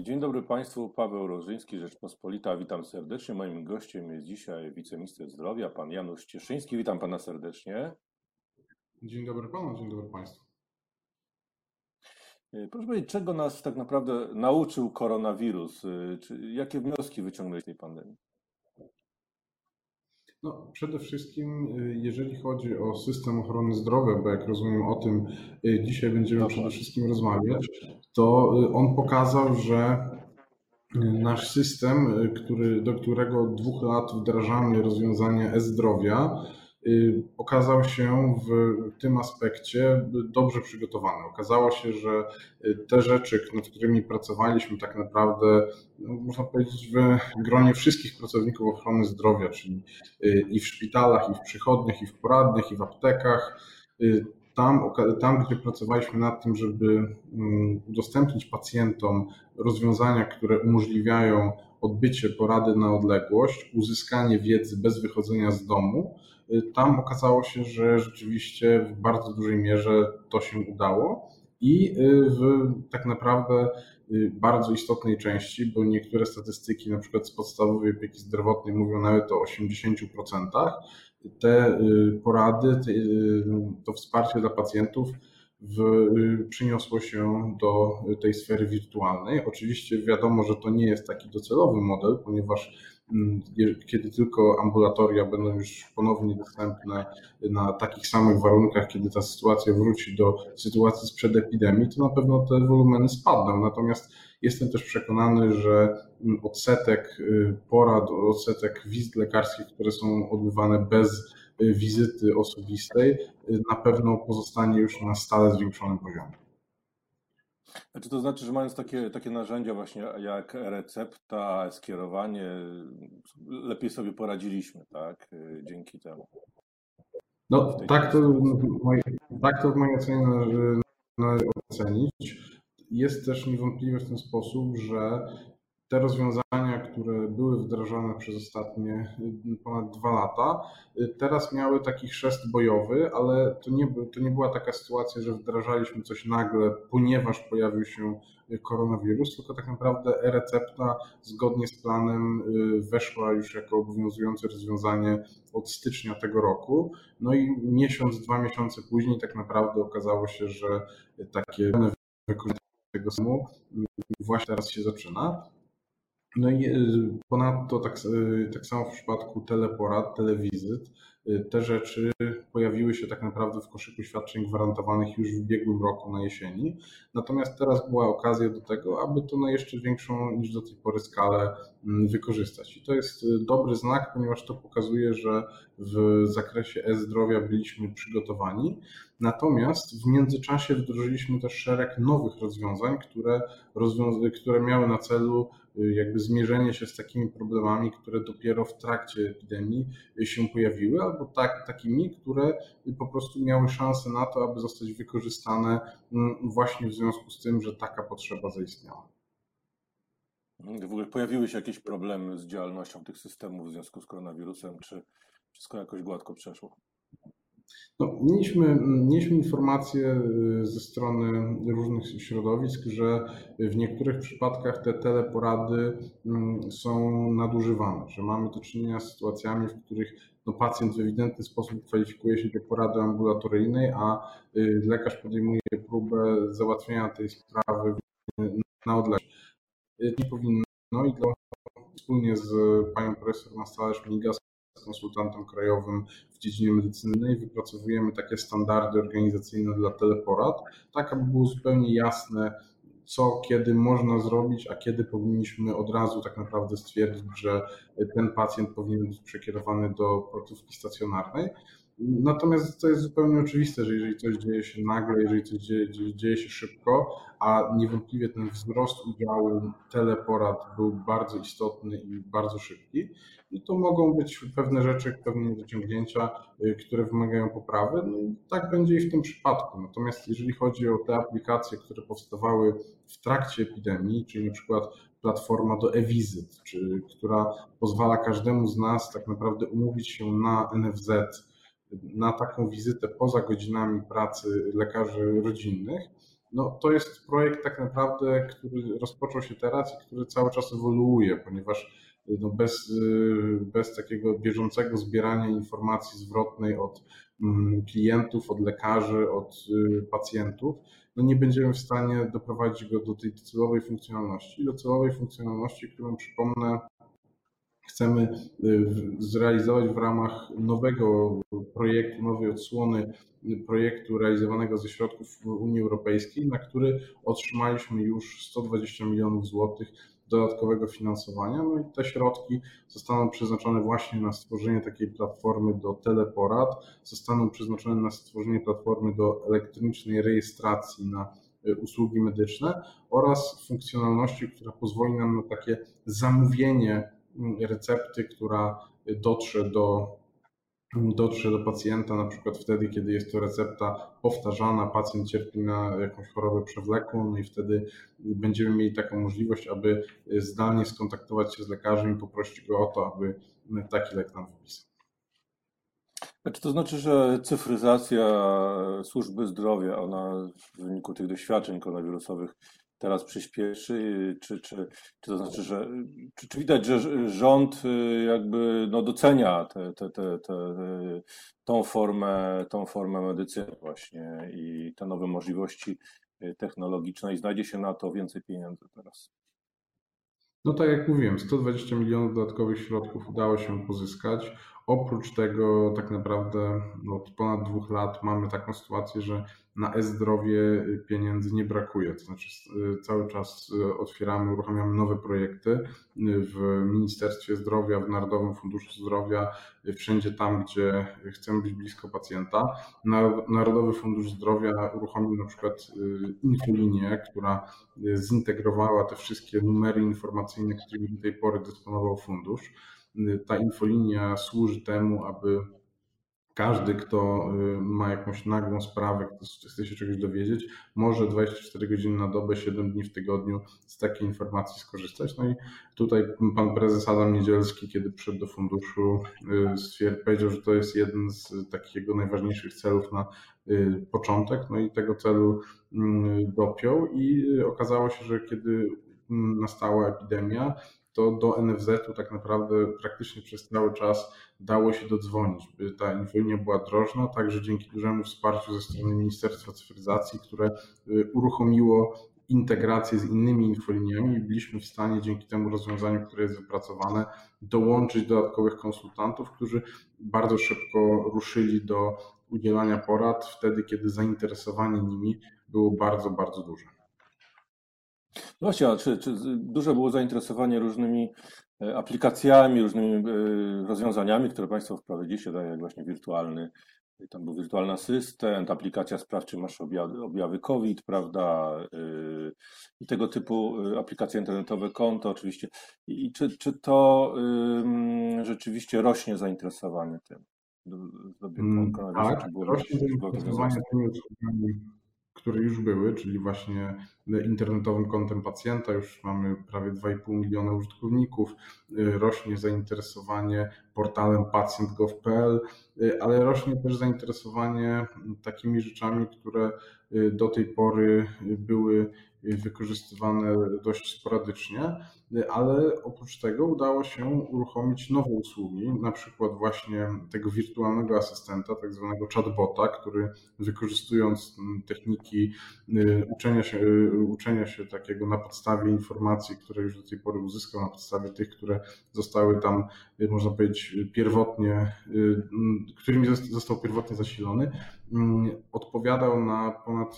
Dzień dobry Państwu, Paweł Rożyński, Rzeczpospolita. Witam serdecznie. Moim gościem jest dzisiaj wiceminister zdrowia, pan Janusz Cieszyński. Witam pana serdecznie. Dzień dobry panu, dzień dobry państwu. Proszę powiedzieć, czego nas tak naprawdę nauczył koronawirus? Czy, jakie wnioski wyciągnąłeś z tej pandemii? No, przede wszystkim, jeżeli chodzi o system ochrony zdrowia, bo jak rozumiem o tym dzisiaj będziemy przede wszystkim rozmawiać, to on pokazał, że nasz system, który, do którego od dwóch lat wdrażamy rozwiązanie e-zdrowia, Y, okazał się w tym aspekcie dobrze przygotowany. Okazało się, że y, te rzeczy, nad którymi pracowaliśmy, tak naprawdę, no, można powiedzieć, w gronie wszystkich pracowników ochrony zdrowia, czyli y, i w szpitalach, i w przychodniach, i w poradniach, i w aptekach, tam, tam, gdzie pracowaliśmy nad tym, żeby mm, udostępnić pacjentom rozwiązania, które umożliwiają odbycie porady na odległość, uzyskanie wiedzy bez wychodzenia z domu, Y, tam okazało się, że rzeczywiście w bardzo dużej mierze to się udało i y, w tak naprawdę y, bardzo istotnej części, bo niektóre statystyki, na przykład z podstawowej opieki zdrowotnej mówią nawet o 80%, te porady, to wsparcie dla pacjentów w, przyniosło się do tej sfery wirtualnej. Oczywiście wiadomo, że to nie jest taki docelowy model, ponieważ Mm, kiedy tylko ambulatoria będą już ponownie dostępne na takich samych warunkach, kiedy ta sytuacja wróci do sytuacji sprzed epidemii, to na pewno te wolumeny spadną. Natomiast jestem też przekonany, że odsetek y, porad, odsetek wizyt lekarskich, które są odbywane bez y, wizyty osobistej, y, na pewno pozostanie już na stale zwiększonym poziomie. Czy to znaczy, że mając takie, takie narzędzia właśnie jak recepta, skierowanie, lepiej sobie poradziliśmy, tak? Dzięki temu. No tak to, tak to w mojej ocenie należy ocenić. Jest też niewątpliwe w ten sposób, że te rozwiązania, które były wdrażane przez ostatnie y, ponad dwa lata, y, teraz miały taki chrzest bojowy, ale to nie, to nie była taka sytuacja, że wdrażaliśmy coś nagle, ponieważ pojawił się koronawirus, tylko tak naprawdę e-recepta zgodnie z planem y, weszła już jako obowiązujące rozwiązanie od stycznia tego roku. No i miesiąc, dwa miesiące później tak naprawdę okazało się, że takie tego systemu właśnie teraz się zaczyna. No i y, ponadto tak, y, tak samo w przypadku teleporad, telewizyt, y, te rzeczy pojawiły się tak naprawdę w koszyku świadczeń gwarantowanych już w ubiegłym roku na jesieni. Natomiast teraz była okazja do tego, aby to na jeszcze większą niż do tej pory skalę mm, wykorzystać. I to jest dobry znak, ponieważ to pokazuje, że w zakresie e-zdrowia byliśmy przygotowani. Natomiast w międzyczasie wdrożyliśmy też szereg nowych rozwiązań, które, rozwiąza które miały na celu Y, jakby zmierzenie się z takimi problemami, które dopiero w trakcie epidemii się pojawiły, albo tak, takimi, które po prostu miały szansę na to, aby zostać wykorzystane mm, właśnie w związku z tym, że taka potrzeba zaistniała. W ogóle pojawiły się jakieś problemy z działalnością tych systemów w związku z koronawirusem, czy wszystko jakoś gładko przeszło? No, mieliśmy, mieliśmy informacje y, ze strony różnych środowisk, że w niektórych przypadkach te teleporady mm, są nadużywane, że mamy do czynienia z sytuacjami, w których no, pacjent w ewidentny sposób kwalifikuje się do porady ambulatoryjnej, a y, lekarz podejmuje próbę załatwienia tej sprawy na odległość. Y, nie powinno i to wspólnie z panią profesor Mastalerz-Migas konsultantem krajowym w dziedzinie medycyny wypracowujemy takie standardy organizacyjne dla teleporad, tak aby było zupełnie jasne, co kiedy można zrobić, a kiedy powinniśmy od razu tak naprawdę stwierdzić, że ten pacjent powinien być przekierowany do placówki stacjonarnej. Natomiast to jest zupełnie oczywiste, że jeżeli coś dzieje się nagle, jeżeli coś dzieje, dzieje się szybko, a niewątpliwie ten wzrost udziału teleporad był bardzo istotny i bardzo szybki, no to mogą być pewne rzeczy, pewne niedociągnięcia, y, które wymagają poprawy. No i tak będzie i w tym przypadku. Natomiast jeżeli chodzi o te aplikacje, które powstawały w trakcie epidemii, czyli na przykład platforma do e-wizyt, która pozwala każdemu z nas tak naprawdę umówić się na NFZ, na taką wizytę poza godzinami pracy lekarzy rodzinnych, no, to jest projekt tak naprawdę, który rozpoczął się teraz i który cały czas ewoluuje, ponieważ no bez, bez takiego bieżącego zbierania informacji zwrotnej od mm, klientów, od lekarzy, od pacjentów, no nie będziemy w stanie doprowadzić go do tej docelowej funkcjonalności. Docelowej funkcjonalności, którą przypomnę, chcemy y, zrealizować w ramach nowego projektu, nowej odsłony projektu realizowanego ze środków Unii Europejskiej, na który otrzymaliśmy już 120 milionów złotych dodatkowego finansowania. No i te środki zostaną przeznaczone właśnie na stworzenie takiej platformy do teleporad, zostaną przeznaczone na stworzenie platformy do elektronicznej rejestracji na y, usługi medyczne oraz funkcjonalności, która pozwoli nam na takie zamówienie recepty, która dotrze do dotrze do pacjenta na przykład wtedy, kiedy jest to recepta powtarzana, pacjent cierpi na jakąś chorobę przewlekłą, no i wtedy będziemy mieli taką możliwość, aby zdalnie skontaktować się z lekarzem i poprosić go o to, aby taki lek nam wypisał. Czy to znaczy, że cyfryzacja służby zdrowia, ona w wyniku tych doświadczeń koronawirusowych teraz przyspieszy? Czy, czy, czy to znaczy, że czy, czy widać, że rząd y, jakby no docenia te, te, te, te, tą, formę, tą formę medycyny właśnie i te nowe możliwości y, technologiczne i znajdzie się na to więcej pieniędzy teraz? No tak jak mówiłem, 120 milionów dodatkowych środków udało się pozyskać. Oprócz tego tak naprawdę od ponad dwóch lat mamy taką sytuację, że na e-zdrowie pieniędzy nie brakuje. To znaczy cały czas otwieramy, uruchamiamy nowe projekty w Ministerstwie Zdrowia, w Narodowym Funduszu Zdrowia, wszędzie tam, gdzie chcemy być blisko pacjenta. Narodowy Fundusz Zdrowia uruchomił na przykład y, infolinię, która zintegrowała te wszystkie numery informacyjne, którymi do tej pory dysponował fundusz. Ta infolinia służy temu, aby każdy, kto y, ma jakąś nagłą sprawę, kto chce się czegoś dowiedzieć, może 24 godziny na dobę, 7 dni w tygodniu z takiej informacji skorzystać. No i tutaj pan prezes Adam Niedzielski, kiedy przyszedł do funduszu, y, powiedział, że to jest jeden z takich najważniejszych celów na y, początek. No i tego celu mm, dopiął i okazało się, że kiedy mm, nastała epidemia, to do NFZ-u tak naprawdę praktycznie przez cały czas dało się dodzwonić. Ta infolinia była drożna, także dzięki dużemu wsparciu ze strony Ministerstwa Cyfryzacji, które y, uruchomiło integrację z innymi infoliniami byliśmy w stanie dzięki temu rozwiązaniu, które jest wypracowane, dołączyć dodatkowych konsultantów, którzy bardzo szybko ruszyli do udzielania porad wtedy, kiedy zainteresowanie nimi było bardzo, bardzo duże. No właśnie, a czy, czy duże było zainteresowanie różnymi e, aplikacjami, różnymi e, rozwiązaniami, które Państwo wprowadziliście, tak jak właśnie wirtualny, tam był wirtualny asystent, aplikacja sprawdź, czy masz objawy, objawy COVID, prawda, e, i tego typu aplikacje internetowe, konto oczywiście. I czy, czy to rzeczywiście rośnie zainteresowanie tym? Mm, tak, rośnie zainteresowanie tymi usługami które już były, czyli właśnie internetowym kontem pacjenta. Już mamy prawie 2,5 miliona użytkowników. Rośnie zainteresowanie portalem pacjent.gov.pl, ale rośnie też zainteresowanie takimi rzeczami, które do tej pory były wykorzystywane dość sporadycznie, ale oprócz tego udało się uruchomić nowe usługi, na przykład właśnie tego wirtualnego asystenta, tak zwanego chatbota, który wykorzystując techniki y, uczenia się, y, uczenia się takiego na podstawie informacji, które już do tej pory uzyskał, na podstawie tych, które zostały tam, y, można powiedzieć, pierwotnie, którymi został pierwotnie zasilony, odpowiadał na ponad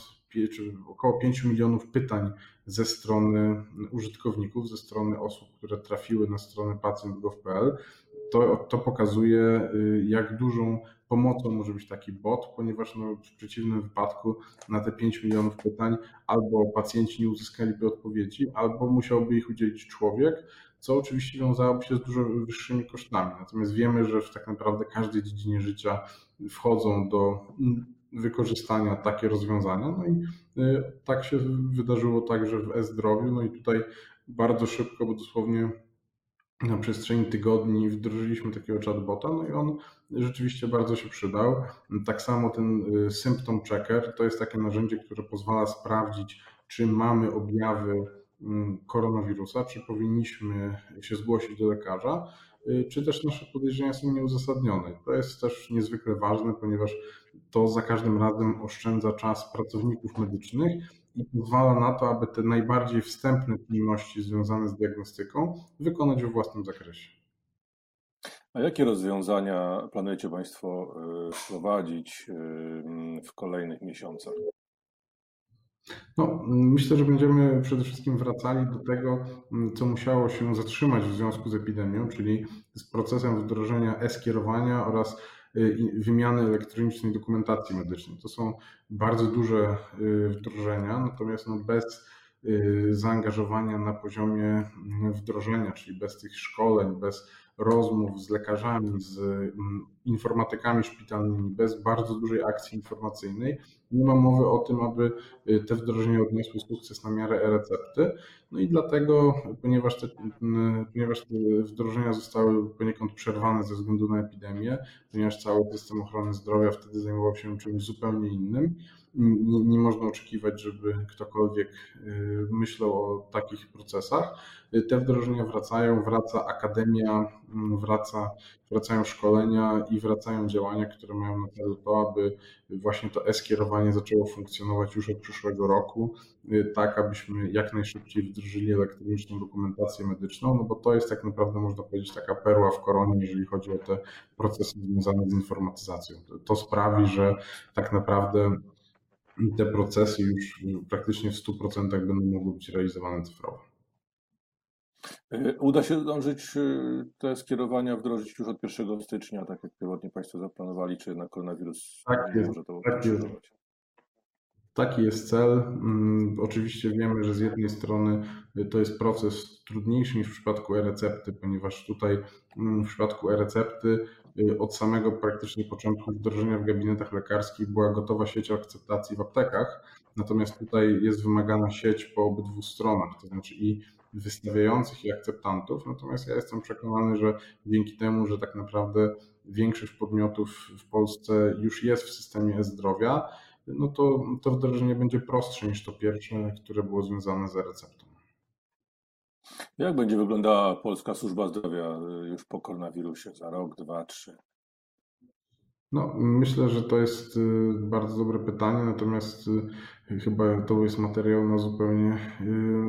czy około 5 milionów pytań ze strony użytkowników, ze strony osób, które trafiły na stronę pacjent.gov.pl. To, to pokazuje, y, jak dużą pomocą może być taki bot, ponieważ no, w przeciwnym wypadku na te 5 milionów pytań albo pacjenci nie uzyskaliby odpowiedzi, albo musiałby ich udzielić człowiek, co oczywiście wiązałoby się z dużo wyższymi kosztami. Natomiast wiemy, że w tak naprawdę każdej dziedzinie życia wchodzą do wykorzystania takie rozwiązania. No i y, tak się wydarzyło także w e-zdrowiu. No i tutaj bardzo szybko, bo dosłownie na przestrzeni tygodni wdrożyliśmy takiego chatbota, no i on rzeczywiście bardzo się przydał. Tak samo ten y, symptom checker to jest takie narzędzie, które pozwala sprawdzić, czy mamy objawy koronawirusa, czy powinniśmy się zgłosić do lekarza, y, czy też nasze podejrzenia są nieuzasadnione. To jest też niezwykle ważne, ponieważ to za każdym razem oszczędza czas pracowników medycznych i pozwala na to, aby te najbardziej wstępne czynności związane z diagnostyką wykonać we własnym zakresie. A jakie rozwiązania planujecie Państwo e, wprowadzić e, w kolejnych miesiącach? No, myślę, że będziemy przede wszystkim wracali do tego, co musiało się zatrzymać w związku z epidemią, czyli z procesem wdrożenia e-skierowania oraz Y, wymiany elektronicznej dokumentacji medycznej. To są bardzo duże y, wdrożenia, natomiast no bez y, zaangażowania na poziomie wdrożenia, czyli bez tych szkoleń, bez rozmów z lekarzami, z mm, informatykami szpitalnymi, bez bardzo dużej akcji informacyjnej, nie ma mowy o tym, aby y, te wdrożenia odniosły sukces na miarę e-recepty. No i dlatego, ponieważ te, mm, ponieważ te wdrożenia zostały poniekąd przerwane ze względu na epidemię, ponieważ cały system ochrony zdrowia wtedy zajmował się czymś zupełnie innym, nie, nie można oczekiwać, żeby ktokolwiek y, myślał o takich procesach. Te wdrożenia wracają, wraca akademia, mm, wraca, wracają szkolenia i wracają działania, które mają na celu to, aby właśnie to e-skierowanie zaczęło funkcjonować już od przyszłego roku, y, tak abyśmy jak najszybciej wdrożyli elektroniczną dokumentację medyczną, no bo to jest tak naprawdę, można powiedzieć, taka perła w koronie, jeżeli chodzi o te procesy związane z informatyzacją. To sprawi, że tak naprawdę te procesy już praktycznie w 100% będą mogły być realizowane cyfrowo. E, uda się dążyć e, te skierowania wdrożyć już od 1 stycznia, tak jak pierwotnie Państwo zaplanowali, czy jednak koronawirus tak jest, może to tak jest. Taki jest cel. Mm, oczywiście wiemy, że z jednej strony to jest proces trudniejszy niż w przypadku e-recepty, ponieważ tutaj mm, w przypadku e-recepty od samego praktycznie początku wdrożenia w gabinetach lekarskich była gotowa sieć akceptacji w aptekach, natomiast tutaj jest wymagana sieć po obydwu stronach, to znaczy i wystawiających i akceptantów. Natomiast ja jestem przekonany, że dzięki temu, że tak naprawdę większość podmiotów w Polsce już jest w systemie e-zdrowia, no to to wdrożenie będzie prostsze niż to pierwsze, które było związane z receptą. Jak będzie wyglądała polska służba zdrowia y, już po koronawirusie za rok, dwa, trzy? No, myślę, że to jest y, bardzo dobre pytanie, natomiast y, chyba to jest materiał na zupełnie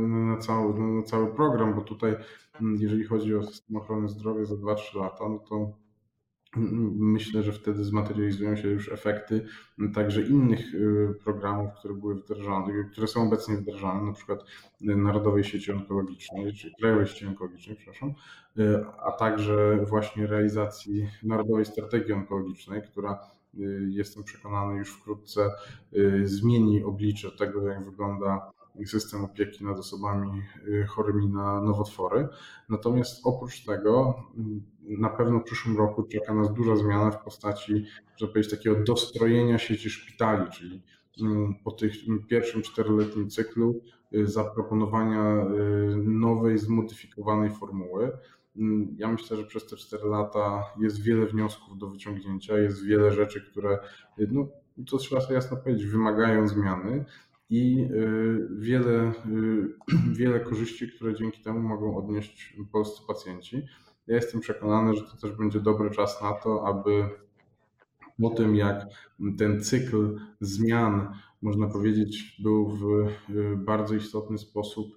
na cały, na cały program, bo tutaj, mm, jeżeli chodzi o system ochrony zdrowia za 2-3 lata, no to Myślę, że wtedy zmaterializują się już efekty także innych y, programów, które były wdrażane, które są obecnie wdrażane, na przykład Narodowej Sieci Onkologicznej, czy Krajowej Sieci Onkologicznej, przepraszam, y, a także właśnie realizacji Narodowej Strategii Onkologicznej, która y, jestem przekonany już wkrótce zmieni oblicze tego, jak wygląda system opieki nad osobami chorymi na nowotwory. Natomiast oprócz tego na pewno w przyszłym roku czeka nas duża zmiana w postaci, żeby powiedzieć, takiego dostrojenia sieci szpitali, czyli mm, po tych pierwszym czteroletnim cyklu y, zaproponowania y, nowej, zmodyfikowanej formuły. Mm, ja myślę, że przez te cztery lata jest wiele wniosków do wyciągnięcia, jest wiele rzeczy, które, y, no, to trzeba sobie jasno powiedzieć, wymagają zmiany i wiele, wiele korzyści, które dzięki temu mogą odnieść polscy pacjenci. Ja jestem przekonany, że to też będzie dobry czas na to, aby po tym, jak ten cykl zmian, można powiedzieć, był w y, bardzo istotny sposób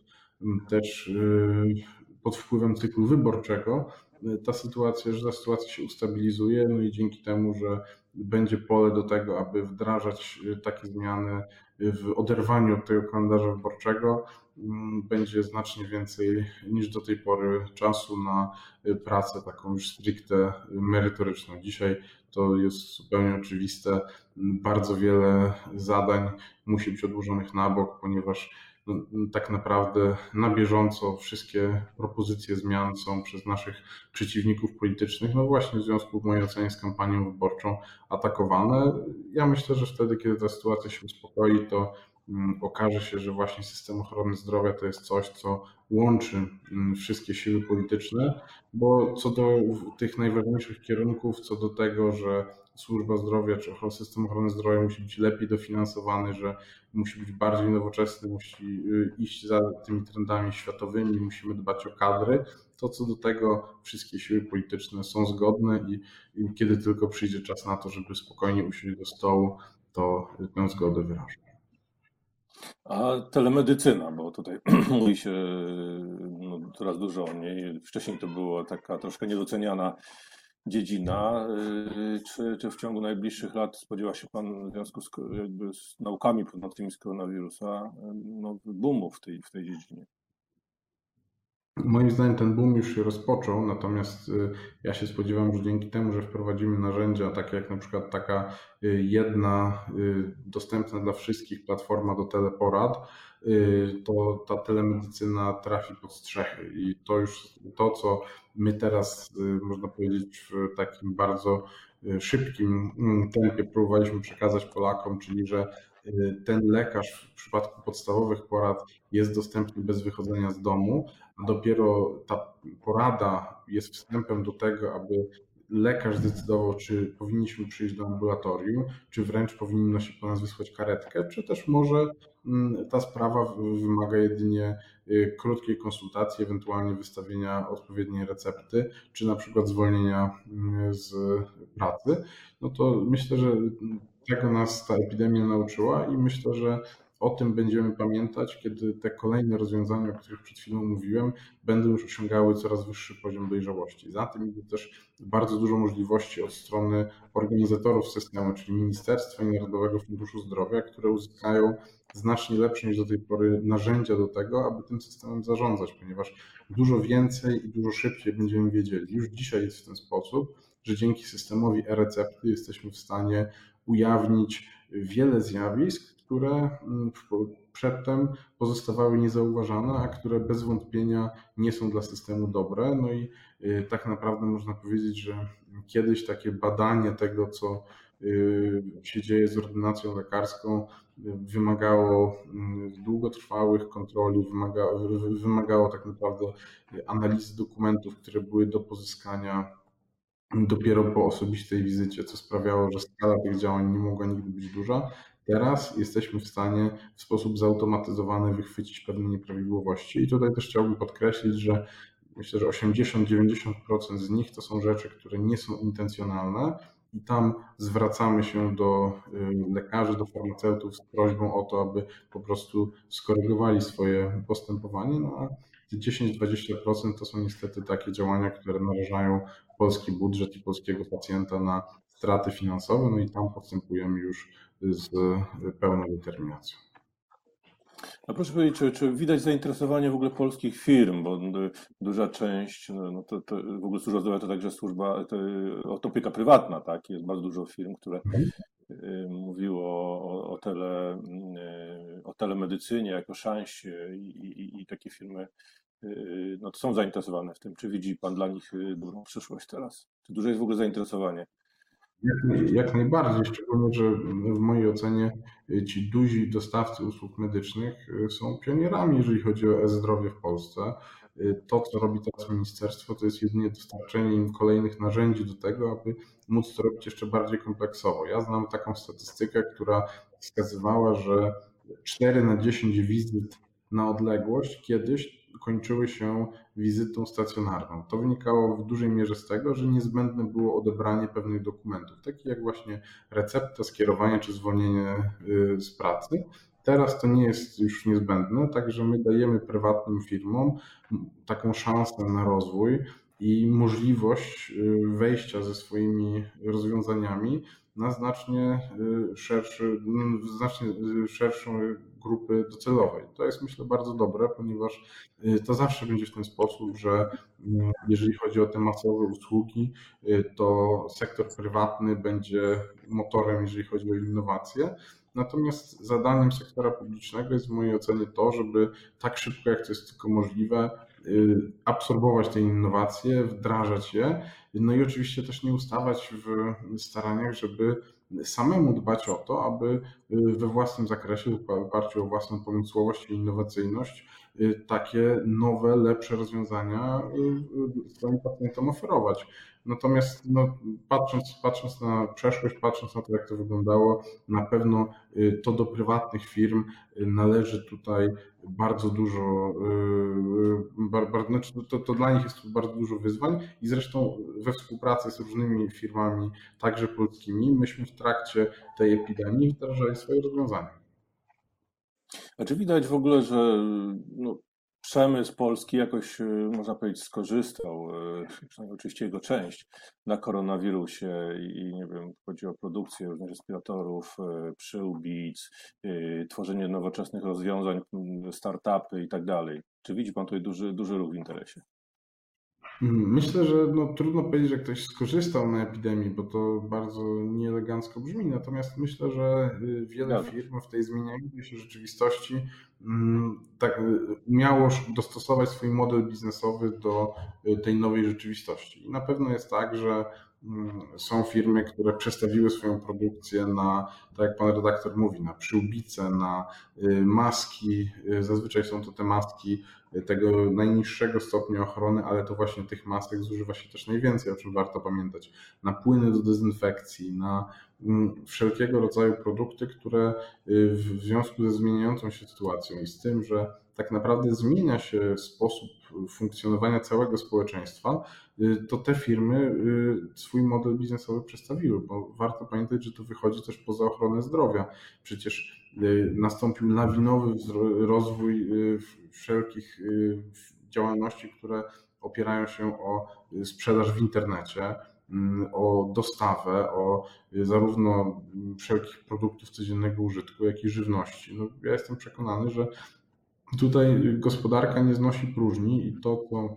też y, pod wpływem cyklu wyborczego, y, ta sytuacja, że ta sytuacja się ustabilizuje, no i dzięki temu, że będzie pole do tego, aby wdrażać takie zmiany w oderwaniu od tego kalendarza wyborczego, Mm, będzie znacznie więcej niż do tej pory czasu na y, pracę taką już stricte merytoryczną. Dzisiaj to jest zupełnie oczywiste. Bardzo wiele zadań musi być odłożonych na bok, ponieważ tak naprawdę na bieżąco wszystkie propozycje zmian są przez naszych przeciwników politycznych, no właśnie w związku w mojej ocenie z kampanią wyborczą atakowane. Ja myślę, że wtedy, kiedy ta sytuacja się uspokoi, to okaże się, że właśnie system ochrony zdrowia to jest coś, co łączy mm, wszystkie siły polityczne, bo co do tych najważniejszych kierunków, co do tego, że służba zdrowia czy system ochrony zdrowia musi być lepiej dofinansowany, że musi być bardziej nowoczesny, musi y, iść za tymi trendami światowymi, musimy dbać o kadry. To co do tego wszystkie siły polityczne są zgodne i, i kiedy tylko przyjdzie czas na to, żeby spokojnie usiąść do stołu, to tę zgodę wyrażą. A telemedycyna, bo tutaj mówi się no, coraz dużo o niej. Wcześniej to była taka troszkę niedoceniana dziedzina. Y, czy, czy w ciągu najbliższych lat spodziewa się Pan w związku z, jakby z naukami płynącymi z koronawirusa no, boomu w tej, w tej dziedzinie? Moim zdaniem ten boom już się rozpoczął, natomiast y, ja się spodziewam, że dzięki temu, że wprowadzimy narzędzia takie jak na przykład taka y, jedna dostępna dla wszystkich platforma do teleporad, to ta telemedycyna trafi pod strzechy. I to już to, co My teraz, y, można powiedzieć, w takim bardzo y, szybkim mm, tempie próbowaliśmy przekazać Polakom, czyli że y, ten lekarz w przypadku podstawowych porad jest dostępny bez wychodzenia z domu, dopiero ta porada jest wstępem do tego, aby lekarz zdecydował, czy powinniśmy przyjść do ambulatorium, czy wręcz powinno się po nas wysłać karetkę, czy też może mm, ta sprawa wymaga jedynie y, krótkiej konsultacji, ewentualnie wystawienia odpowiedniej recepty, czy na przykład zwolnienia mm, z pracy. No to myślę, że tego nas ta epidemia nauczyła i myślę, że o tym będziemy pamiętać, kiedy te kolejne rozwiązania, o których przed chwilą mówiłem, będą już osiągały coraz wyższy poziom dojrzałości. Za tym idzie też bardzo dużo możliwości od strony organizatorów systemu, czyli Ministerstwa i Narodowego Funduszu Zdrowia, które uzyskają znacznie lepsze niż do tej pory narzędzia do tego, aby tym systemem zarządzać, ponieważ dużo więcej i dużo szybciej będziemy wiedzieli. Już dzisiaj jest w ten sposób, że dzięki systemowi e-recepty jesteśmy w stanie ujawnić wiele zjawisk, które mm, przedtem pozostawały niezauważane, a które bez wątpienia nie są dla systemu dobre. No i y, tak naprawdę można powiedzieć, że kiedyś takie badanie tego, co y, się dzieje z ordynacją lekarską, wymagało mm, długotrwałych kontroli, wymagało, wymagało tak naprawdę analizy dokumentów, które były do pozyskania dopiero po osobistej wizycie, co sprawiało, że skala tych działań nie mogła nigdy być duża. Teraz jesteśmy w stanie w sposób zautomatyzowany wychwycić pewne nieprawidłowości. I tutaj też chciałbym podkreślić, że myślę, że 80-90% z nich to są rzeczy, które nie są intencjonalne, i tam zwracamy się do y, lekarzy, do farmaceutów z prośbą o to, aby po prostu skorygowali swoje postępowanie. No a 10-20% to są niestety takie działania, które narażają polski budżet i polskiego pacjenta na straty finansowe, no i tam postępujemy już z pełną determinacją. A proszę powiedzieć, czy, czy, widać zainteresowanie w ogóle polskich firm, bo duża część, no, no to, to w ogóle służba zdrowia to także służba, to, to opieka prywatna, tak? Jest bardzo dużo firm, które mhm. y, mówiło o, o, tele, y, o telemedycynie jako szansie i, i, i takie firmy y, no, to są zainteresowane w tym. Czy widzi Pan dla nich dobrą przyszłość teraz? Czy duże jest w ogóle zainteresowanie? Jak, jak najbardziej, szczególnie, że w mojej ocenie ci duzi dostawcy usług medycznych y, są pionierami, jeżeli chodzi o e-zdrowie w Polsce. Y, to, co robi teraz ministerstwo, to jest jedynie dostarczenie im kolejnych narzędzi do tego, aby móc to robić jeszcze bardziej kompleksowo. Ja znam taką statystykę, która wskazywała, że 4 na 10 wizyt na odległość kiedyś kończyły się wizytą stacjonarną. To wynikało w dużej mierze z tego, że niezbędne było odebranie pewnych dokumentów, takich jak właśnie recepta, skierowanie czy zwolnienie y, z pracy. Teraz to nie jest już niezbędne, także my dajemy prywatnym firmom taką szansę na rozwój i możliwość y, wejścia ze swoimi rozwiązaniami na znacznie y, szerszy, znacznie szerszą grupy docelowej. To jest myślę bardzo dobre, ponieważ y, to zawsze będzie w ten sposób, że mm, jeżeli chodzi o te masowe usługi, y, to sektor prywatny będzie motorem, jeżeli chodzi o innowacje. Natomiast zadaniem sektora publicznego jest w mojej ocenie to, żeby tak szybko, jak to jest tylko możliwe, y, absorbować te innowacje, wdrażać je, no i oczywiście też nie ustawać w staraniach, żeby samemu dbać o to, aby we własnym zakresie, w oparciu o własną pomysłowość i innowacyjność, takie nowe, lepsze rozwiązania swoim pacjentom oferować. Natomiast no, patrząc, patrząc na przeszłość, patrząc na to, jak to wyglądało, na pewno y, to do prywatnych firm y, należy tutaj bardzo dużo, y, bar, bar, znaczy to, to dla nich jest bardzo dużo wyzwań i zresztą we współpracy z różnymi firmami, także polskimi, myśmy w trakcie tej epidemii wdrażali swoje rozwiązania. A czy widać w ogóle, że no, przemysł polski jakoś, y, można powiedzieć, skorzystał, y, przynajmniej oczywiście jego część, na koronawirusie i nie wiem, chodzi o produkcję różnych respiratorów, y, przyłbic, tworzenie nowoczesnych rozwiązań, startupy i tak dalej. Czy widzi Pan tutaj duży, duży ruch w interesie? Myślę, że no, trudno powiedzieć, że ktoś skorzystał na epidemii, bo to bardzo nieelegancko brzmi. Natomiast myślę, że y, wiele firm w tej zmieniającej się rzeczywistości mm, tak y, umiało dostosować swój model biznesowy do y, tej nowej rzeczywistości. I na pewno jest tak, że są firmy, które przestawiły swoją produkcję na, tak jak pan redaktor mówi, na przyłbice, na maski. Zazwyczaj są to te maski tego najniższego stopnia ochrony, ale to właśnie tych masek zużywa się też najwięcej, o czym warto pamiętać. Na płyny do dezynfekcji, na mm, wszelkiego rodzaju produkty, które y, w związku ze zmieniającą się sytuacją i z tym, że tak naprawdę zmienia się sposób funkcjonowania całego społeczeństwa, y, to te firmy y, swój model biznesowy przestawiły, bo warto pamiętać, że to wychodzi też poza ochronę zdrowia. Przecież nastąpił lawinowy rozwój wszelkich y, działalności, które opierają się o sprzedaż w internecie, mm, o dostawę, o zarówno wszelkich produktów codziennego użytku, jak i żywności. No, ja jestem przekonany, że tutaj gospodarka nie znosi próżni i to, co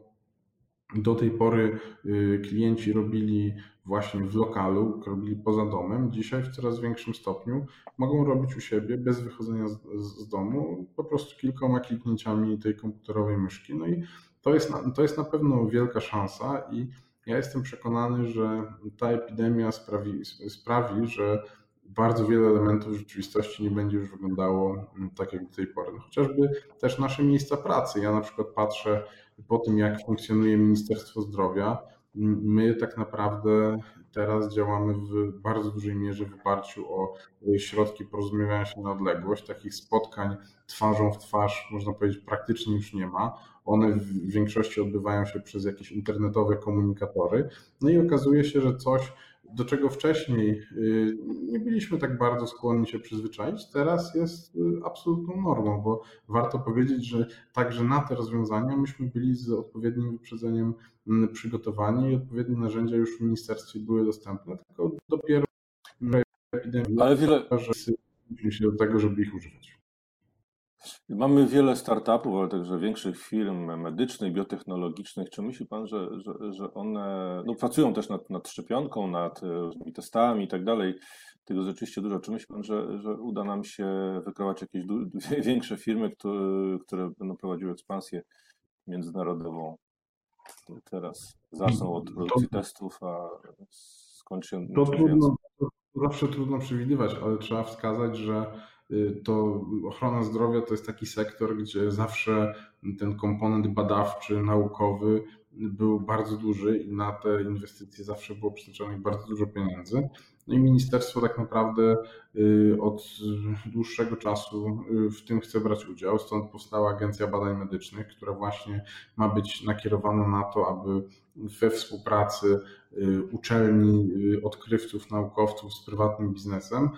do tej pory y, klienci robili właśnie w lokalu, robili poza domem, dzisiaj w coraz większym stopniu mogą robić u siebie bez wychodzenia z, z domu, po prostu kilkoma kliknięciami tej komputerowej myszki. No i to jest, to jest na pewno wielka szansa i ja jestem przekonany, że ta epidemia sprawi, sprawi że bardzo wiele elementów rzeczywistości nie będzie już wyglądało mm, tak jak do tej pory. No chociażby też nasze miejsca pracy. Ja na przykład patrzę po tym, jak funkcjonuje Ministerstwo Zdrowia, my tak naprawdę teraz działamy w bardzo dużej mierze w oparciu o środki porozumiewania się na odległość. Takich spotkań twarzą w twarz, można powiedzieć, praktycznie już nie ma. One w większości odbywają się przez jakieś internetowe komunikatory. No i okazuje się, że coś, do czego wcześniej y, nie byliśmy tak bardzo skłonni się przyzwyczaić, teraz jest y, absolutną normą, bo warto powiedzieć, że także na te rozwiązania myśmy byli z odpowiednim wyprzedzeniem mm, przygotowani i odpowiednie narzędzia już w ministerstwie były dostępne, tylko dopiero epidemia, Ale wiele... że się do tego, żeby ich używać. Mamy wiele startupów, ale także większych firm medycznych, biotechnologicznych. Czy myśli Pan, że, że, że one no, pracują też nad, nad szczepionką, nad różnymi testami i tak dalej? Tego rzeczywiście dużo. Czy myśli Pan, że, że uda nam się wykreować jakieś większe firmy, które, które będą prowadziły ekspansję międzynarodową? Teraz zaczną od produkcji testów, a skończy się. To trudno, zawsze trudno przewidywać, ale trzeba wskazać, że to ochrona zdrowia to jest taki sektor, gdzie zawsze ten komponent badawczy, naukowy był bardzo duży i na te inwestycje zawsze było przeznaczonych bardzo dużo pieniędzy. No i ministerstwo tak naprawdę y, od dłuższego czasu y, w tym chce brać udział. Stąd powstała Agencja Badań Medycznych, która właśnie ma być nakierowana na to, aby we współpracy uczelni, odkrywców, naukowców z prywatnym biznesem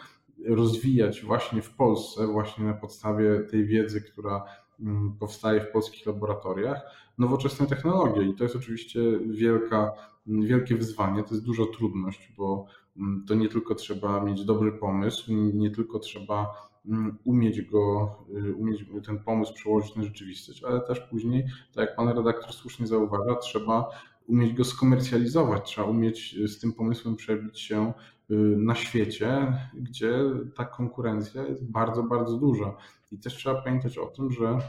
rozwijać właśnie w Polsce, właśnie na podstawie tej wiedzy, która mm, powstaje w polskich laboratoriach, nowoczesne technologie. I to jest oczywiście wielka, wielkie wyzwanie, to jest duża trudność, bo mm, to nie tylko trzeba mieć dobry pomysł, nie tylko trzeba mm, umieć go, y, umieć ten pomysł przełożyć na rzeczywistość, ale też później, tak jak pan redaktor słusznie zauważa, trzeba umieć go skomercjalizować, trzeba umieć z tym pomysłem przebić się na świecie, gdzie ta konkurencja jest bardzo, bardzo duża. I też trzeba pamiętać o tym, że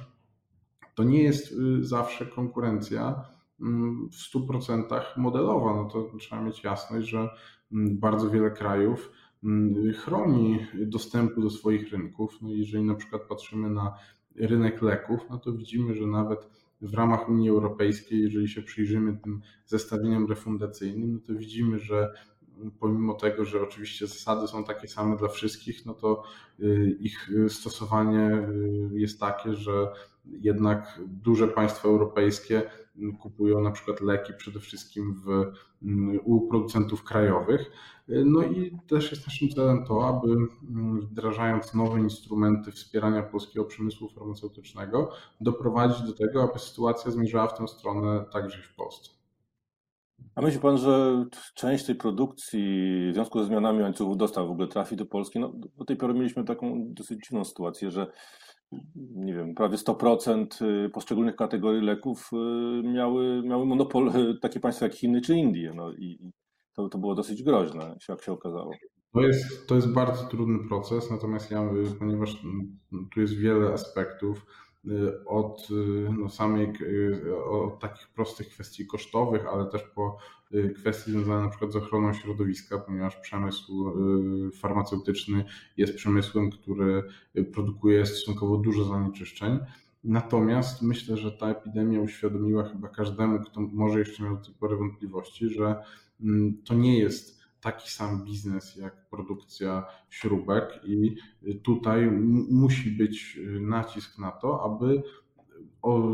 to nie jest y, zawsze konkurencja mm, w 100% modelowa. No to trzeba mieć jasność, że mm, bardzo wiele krajów mm, chroni dostępu do swoich rynków. No jeżeli na przykład patrzymy na rynek leków, no to widzimy, że nawet w ramach Unii Europejskiej, jeżeli się przyjrzymy tym zestawieniom refundacyjnym, no to widzimy, że pomimo tego, że oczywiście zasady są takie same dla wszystkich, no to y, ich stosowanie y, jest takie, że jednak duże państwa europejskie kupują na przykład leki przede wszystkim w, u producentów krajowych. No i też jest naszym celem to, aby wdrażając nowe instrumenty wspierania polskiego przemysłu farmaceutycznego, doprowadzić do tego, aby sytuacja zmierzała w tę stronę także w Polsce. A myśli Pan, że część tej produkcji w związku ze zmianami łańcuchów dostaw w ogóle trafi do Polski? No, do tej pory mieliśmy taką dosyć dziwną sytuację, że nie wiem, prawie 100% y, poszczególnych kategorii leków y, miały, miały monopol y, takie państwa jak Chiny czy Indie. No i to, to było dosyć groźne, jak się okazało. To jest, to jest bardzo trudny proces, natomiast ja, ponieważ tu jest wiele aspektów, od y, no, samej, y, od takich prostych kwestii kosztowych, ale też po kwestie związane na przykład z ochroną środowiska, ponieważ przemysł farmaceutyczny jest przemysłem, który produkuje stosunkowo dużo zanieczyszczeń. Natomiast myślę, że ta epidemia uświadomiła chyba każdemu, kto może jeszcze miał do tej pory wątpliwości, że mm, to nie jest taki sam biznes jak produkcja śrubek, i tutaj musi być nacisk na to, aby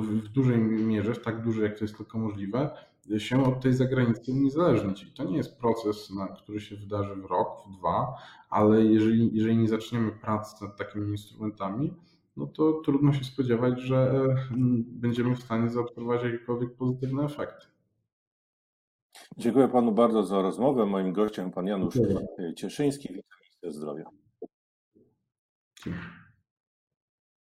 w dużej mierze, tak duży jak to jest tylko możliwe, się od tej zagranicy uniezależnić. I to nie jest proces, który się wydarzy w rok, w dwa, ale jeżeli, jeżeli nie zaczniemy pracy nad takimi instrumentami, no to trudno się spodziewać, że mm, będziemy w stanie zaobserwować jakiekolwiek pozytywne efekty. Dziękuję panu bardzo za rozmowę. Moim gościem pan Janusz Cieszyński, wiceminister zdrowia.